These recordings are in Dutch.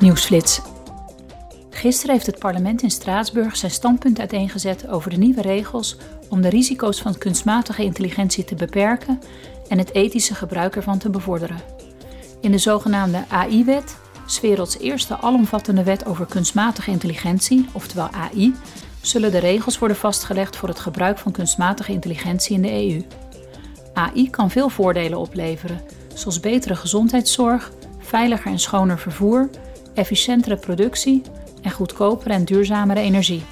Nieuwsflits. Gisteren heeft het parlement in Straatsburg zijn standpunt uiteengezet over de nieuwe regels om de risico's van kunstmatige intelligentie te beperken en het ethische gebruik ervan te bevorderen. In de zogenaamde AI-wet, werelds eerste alomvattende wet over kunstmatige intelligentie, oftewel AI, zullen de regels worden vastgelegd voor het gebruik van kunstmatige intelligentie in de EU. AI kan veel voordelen opleveren, zoals betere gezondheidszorg, veiliger en schoner vervoer, efficiëntere productie en goedkopere en duurzamere energie.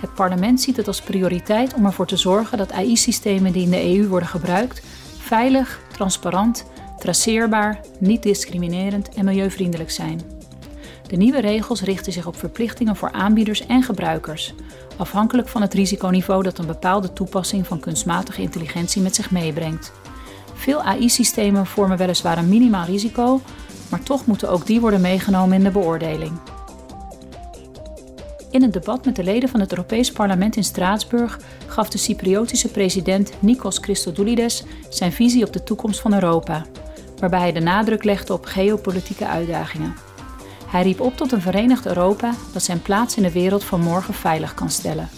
Het parlement ziet het als prioriteit om ervoor te zorgen dat AI-systemen die in de EU worden gebruikt veilig, transparant, traceerbaar, niet discriminerend en milieuvriendelijk zijn. De nieuwe regels richten zich op verplichtingen voor aanbieders en gebruikers, afhankelijk van het risiconiveau dat een bepaalde toepassing van kunstmatige intelligentie met zich meebrengt. Veel AI-systemen vormen weliswaar een minimaal risico, maar toch moeten ook die worden meegenomen in de beoordeling. In een debat met de leden van het Europees Parlement in Straatsburg gaf de Cypriotische president Nikos Christodoulides zijn visie op de toekomst van Europa, waarbij hij de nadruk legde op geopolitieke uitdagingen. Hij riep op tot een verenigd Europa dat zijn plaats in de wereld van morgen veilig kan stellen.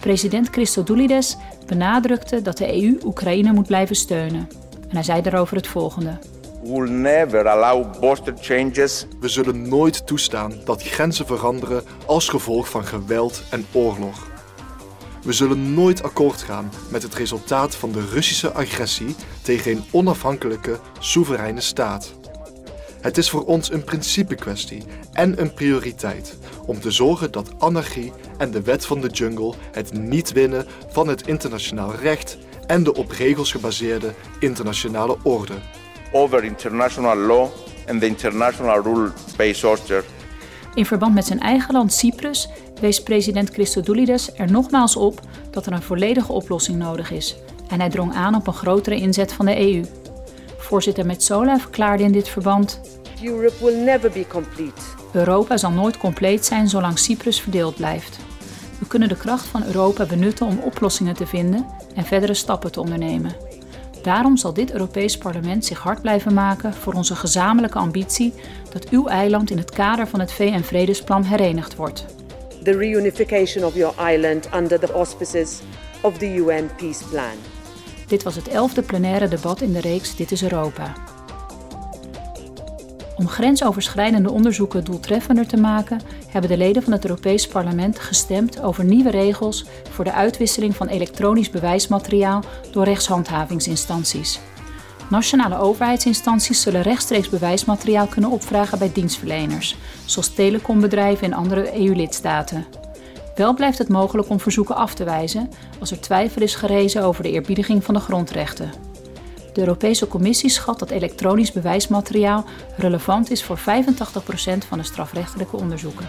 President Christodoulides benadrukte dat de EU Oekraïne moet blijven steunen. En hij zei daarover het volgende. Will never allow border changes. We zullen nooit toestaan dat grenzen veranderen als gevolg van geweld en oorlog. We zullen nooit akkoord gaan met het resultaat van de Russische agressie tegen een onafhankelijke, soevereine staat. Het is voor ons een principekwestie en een prioriteit om te zorgen dat anarchie en de wet van de jungle het niet winnen van het internationaal recht en de op regels gebaseerde internationale orde. Over international law and the international rule-based order. In verband met zijn eigen land Cyprus wees president Christodoulides er nogmaals op dat er een volledige oplossing nodig is en hij drong aan op een grotere inzet van de EU. Voorzitter Metsola verklaarde in dit verband: Europe will never be complete. Europa zal nooit compleet zijn zolang Cyprus verdeeld blijft. We kunnen de kracht van Europa benutten om oplossingen te vinden en verdere stappen te ondernemen. Daarom zal dit Europees Parlement zich hard blijven maken voor onze gezamenlijke ambitie dat uw eiland in het kader van het VN-vredesplan herenigd wordt. The reunification of your island under the auspices of the UN Peace Plan. Dit was het elfde plenaire debat in de reeks Dit is Europa. Om grensoverschrijdende onderzoeken doeltreffender te maken, hebben de leden van het Europees Parlement gestemd over nieuwe regels voor de uitwisseling van elektronisch bewijsmateriaal door rechtshandhavingsinstanties. Nationale overheidsinstanties zullen rechtstreeks bewijsmateriaal kunnen opvragen bij dienstverleners, zoals telecombedrijven in andere EU-lidstaten. Wel blijft het mogelijk om verzoeken af te wijzen als er twijfel is gerezen over de eerbiediging van de grondrechten. De Europese Commissie schat dat elektronisch bewijsmateriaal relevant is voor 85% van de strafrechtelijke onderzoeken.